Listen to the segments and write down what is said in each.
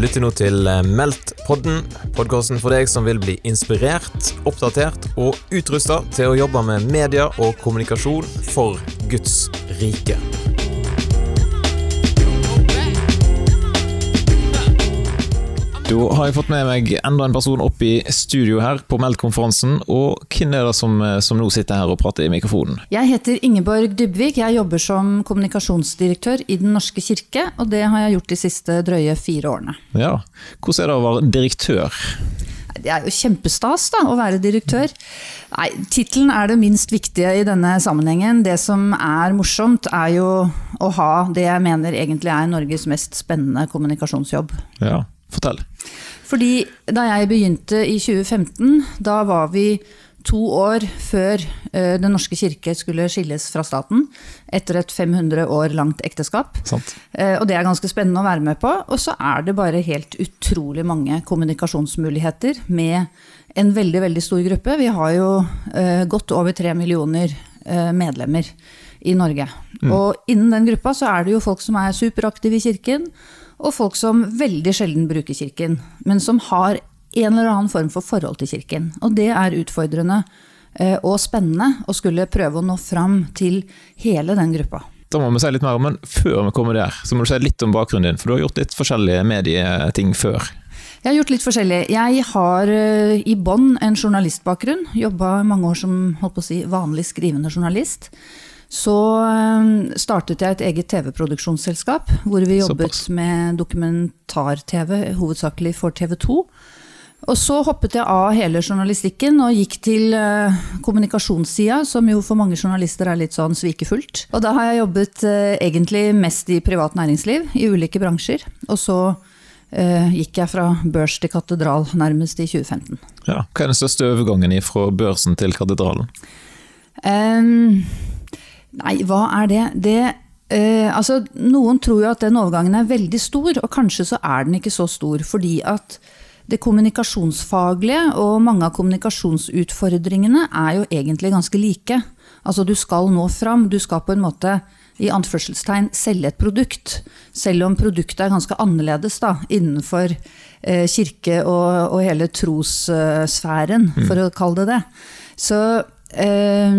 Lytter nå til eh, Meldt-podden, podkasten for deg som vil bli inspirert, oppdatert og utrusta til å jobbe med media og kommunikasjon for Guds rike. Da har jeg fått med meg enda en person opp i studio her på Meldt-konferansen. Og hvem er det som, eh, som, nå sitter her og prater i mikrofonen? Jeg heter Ingeborg Dybvik. Jeg jobber som kommunikasjonsdirektør i Den norske kirke. Og det har jeg gjort de siste drøye fire årene. Ja, Hvordan er det å være direktør? Det er jo kjempestas da, å være direktør. Nei, Tittelen er det minst viktige i denne sammenhengen. Det som er morsomt, er jo å ha det jeg mener egentlig er Norges mest spennende kommunikasjonsjobb. Ja, Fortell. Fordi da jeg begynte i 2015, da var vi to år før uh, Den norske kirke skulle skilles fra staten. Etter et 500 år langt ekteskap. Sant. og det er ganske spennende å være med på. Og så er det bare helt utrolig mange kommunikasjonsmuligheter med en veldig, veldig stor gruppe. Vi har jo uh, godt over tre millioner medlemmer i Norge. Mm. Og innen den gruppa så er det jo folk som er superaktive i kirken og folk som veldig sjelden bruker kirken, men som har en eller annen form for forhold til kirken. Og det er utfordrende eh, og spennende å skulle prøve å nå fram til hele den gruppa. Da må vi si litt mer, men før vi kommer der, så må du si litt om bakgrunnen din. For du har gjort litt forskjellige medieting før. Jeg har gjort litt forskjellig. Jeg har eh, i bånn en journalistbakgrunn. Jobba mange år som holdt på å si, vanlig skrivende journalist. Så eh, startet jeg et eget TV-produksjonsselskap, hvor vi jobbet Såpass. med dokumentar-TV, hovedsakelig for TV 2. Og så hoppet jeg av hele journalistikken og gikk til uh, kommunikasjonssida, som jo for mange journalister er litt sånn svikefullt. Og da har jeg jobbet uh, egentlig mest i privat næringsliv, i ulike bransjer. Og så uh, gikk jeg fra børs til katedral nærmest i 2015. Ja, Hva er den største overgangen fra børsen til katedralen? Um, Nei, hva er det? det eh, altså, noen tror jo at den overgangen er veldig stor, og kanskje så er den ikke så stor. Fordi at det kommunikasjonsfaglige og mange av kommunikasjonsutfordringene er jo egentlig ganske like. Altså du skal nå fram, du skal på en måte i anførselstegn selge et produkt. Selv om produktet er ganske annerledes da, innenfor eh, kirke og, og, hele trossfæren, mm. for å kalle det det. Så Eh,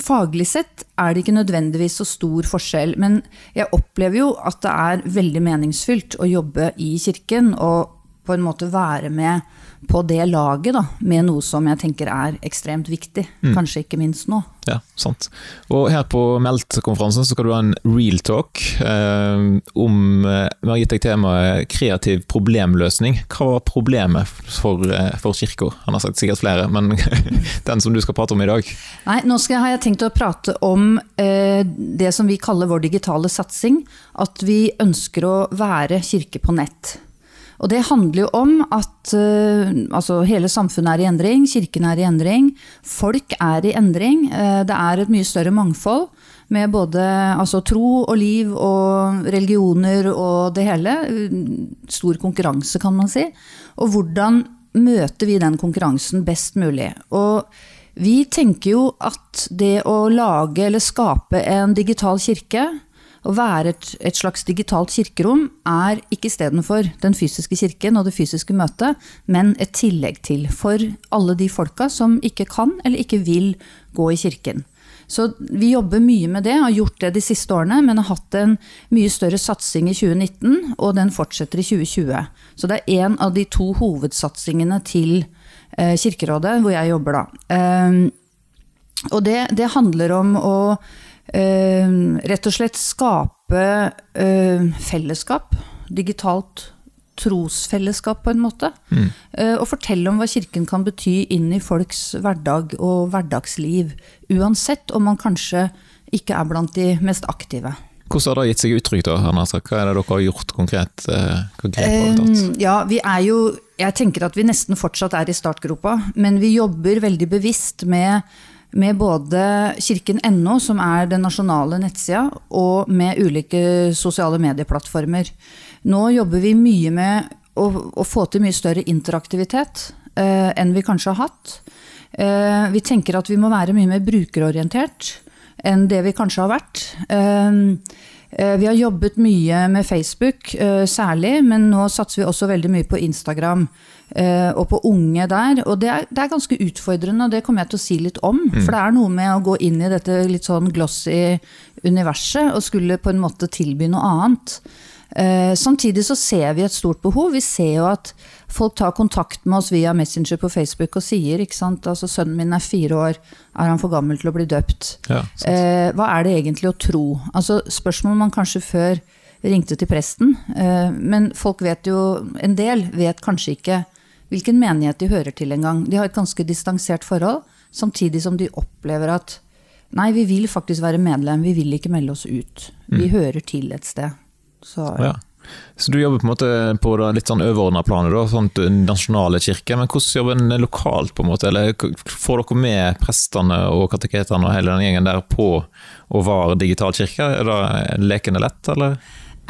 faglig sett er det ikke nødvendigvis så stor forskjell, men jeg opplever jo at det er veldig meningsfylt å jobbe i kirken og på en måte være med på det laget da, med noe som jeg tenker er ekstremt viktig. Mm. Kanskje ikke minst nå. Ja, sant. Og her på Meldt-konferansen skal du ha en real talk eh, om eh, Vi har gitt deg temaet kreativ problemløsning. Hva var problemet for, eh, for kirka? Han har sagt sikkert flere, men den som du skal prate om i dag? Nei, Nå skal, har jeg tenkt å prate om eh, det som vi kaller vår digitale satsing. At vi ønsker å være kirke på nett. Og det handler jo om at uh, altså hele samfunnet er i endring, kirken er i endring, folk er i endring. Uh, det er et mye større mangfold med både altså, tro og liv og religioner og det hele. Stor konkurranse, kan man si. Og hvordan møter vi den konkurransen best mulig? Og vi tenker jo at det å lage eller skape en digital kirke å være et, et, slags digitalt kirkerom er ikke istedenfor den fysiske kirken og det fysiske møtet, men et tillegg til for alle de folka som ikke kan eller ikke vil gå i kirken. Så vi jobber mye med det, har gjort det de siste årene, men har hatt en mye større satsing i 2019, og den fortsetter i 2020. Så det er en av de to hovedsatsingene til eh, Kirkerådet, hvor jeg jobber da. Um, og det, det handler om å Ehm, rett og slett skape ehm, fellesskap. Digitalt trosfellesskap, på en måte. Mm. Eh, og fortelle om hva Kirken kan bety inn i folks hverdag og hverdagsliv. Uansett om man kanskje ikke er blant de mest aktive. Hvordan har det gitt seg uttrykk? da, Hva er det dere har gjort konkret? konkret um, ja, vi er jo, jeg tenker at vi nesten fortsatt er i startgropa, men vi jobber veldig bevisst med med både kirken.no, som er den nasjonale nettsida, og med ulike sosiale medieplattformer. Nå jobber vi mye med å, å få til mye større interaktivitet eh, enn vi kanskje har hatt. Eh, vi tenker at vi må være mye mer brukerorientert enn det vi kanskje har vært. Eh, vi har jobbet mye med Facebook eh, særlig, men nå satser vi også veldig mye på Instagram eh, og på unge der. Og det er, det er ganske utfordrende, og det kommer jeg til å si litt om. Mm. For det er noe med å gå inn i dette litt sånn glossy universet og skulle på en måte tilby noe annet. Samtidig så ser vi et stort behov. Vi ser jo at folk tar kontakt med oss via Messenger på Facebook og sier ikke sant, altså sønnen min er fire år, er han for gammel til å bli døpt? Ja, eh, hva er det egentlig å tro? Altså Spørsmål man kanskje før ringte til presten, eh, men folk vet jo, en del vet kanskje ikke hvilken menighet de hører til engang. De har et ganske distansert forhold, samtidig som de opplever at nei, vi vil faktisk være medlem, vi vil ikke melde oss ut. Vi mm. hører til et sted. Så, ja. Så du jobber på en måte på det litt sånn overordna planet, da, sånn nasjonale kirke. Men hvordan jobber en lokalt, på en måte? Eller får dere med prestene og kateketene og hele den gjengen der på å være digital kirke? Er det lekende lett, eller?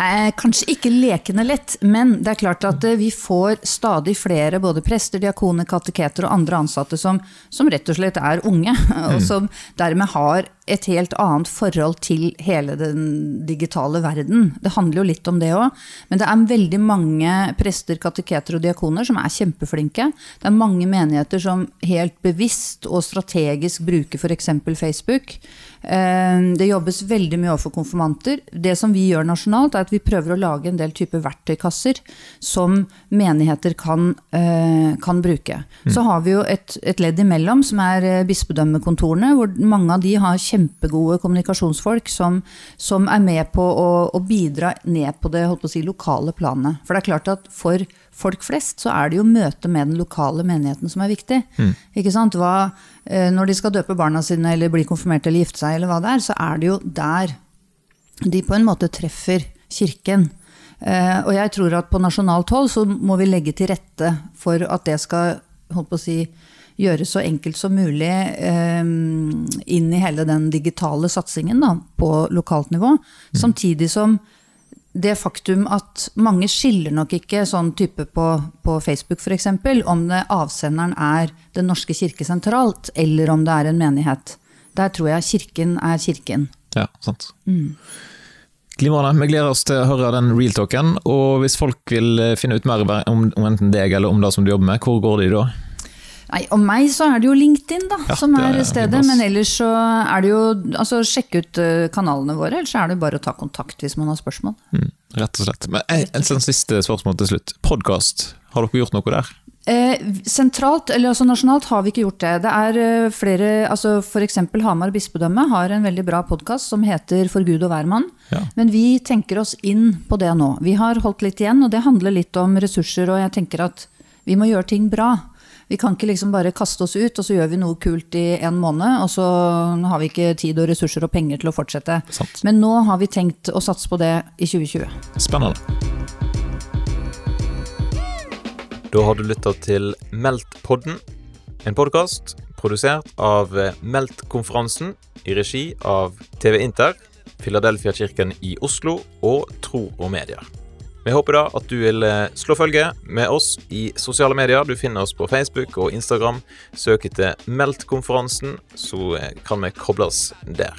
Eh, kanskje ikke lekende lett, men det er klart at eh, vi får stadig flere både prester, diakoner, kateketer og andre ansatte som, som rett og slett er unge. Og mm. som dermed har et helt annet forhold til hele den digitale verden. Det handler jo litt om det òg. Men det er veldig mange prester, kateketer og diakoner som er kjempeflinke. Det er mange menigheter som helt bevisst og strategisk bruker f.eks. Facebook. Eh, det jobbes veldig mye overfor konfirmanter. Det som vi gjør nasjonalt, er at vi prøver å lage en del typer verktøykasser som menigheter kan, eh, kan bruke. Mm. Så har vi jo et, et, ledd imellom, som er eh, bispedømmekontorene, hvor mange av de har kjempegode kommunikasjonsfolk som, som er med på å, å, bidra ned på det på si, lokale planet. For det er klart at for folk flest så er det jo møtet med den lokale menigheten som er viktig. Mm. Ikke sant? Hva, Eh, når de skal døpe barna sine eller bli konfirmert eller gifte seg, eller hva det er, så er det jo der de på en måte treffer kirken. Eh, og jeg tror at på nasjonalt hold så må vi legge til rette for at det skal holdt på å si, gjøres så enkelt som mulig eh, inn i hele den digitale satsingen da, på lokalt nivå. Mm. Samtidig som det faktum at mange skiller nok ikke sånn type på, på Facebook f.eks. om det avsenderen er Den norske kirke sentralt, eller om det er en menighet. Der tror jeg Kirken er Kirken. Ja, sant. Mm. Glimrende. Vi gleder oss til å høre den real-talken. Og hvis folk vil finne ut mer om, om enten deg eller om det som du jobber med, hvor går de da? Nei, Om meg så er det jo LinkedIn da, ja, som er, er stedet. Men ellers så er det jo altså Sjekk ut eh, kanalene våre, ellers er det bare å ta kontakt hvis man har spørsmål. Mm, rett og slett. Men en, en, en siste spørsmål til slutt. Podkast, har dere gjort noe der? Eh, sentralt, eller altså nasjonalt, har vi ikke gjort det. Det er eh, flere, altså F.eks. Hamar bispedømme har en veldig bra podkast som heter For Gud og hvermann. Ja. Men vi tenker oss inn på det nå. Vi har holdt litt igjen, og det handler litt om ressurser. Og jeg tenker at vi må gjøre ting bra. Vi kan ikke liksom bare kaste oss ut, og så gjør vi noe kult i en måned, og så har vi ikke tid og ressurser og penger til å fortsette. Sant. Men nå har vi tenkt å satse på det i 2020. Spennende. Da har du lytta til Meldt-podden, en podkast produsert av Meldt-konferansen i regi av TV Inter, Filadelfia-kirken i Oslo og Tro og Medier. Vi håper da at du vil eh, slå følge med oss i sosiale medier. Du finner oss på Facebook og Instagram. Søk etter Meldt-konferansen, så eh, kan vi kobles der.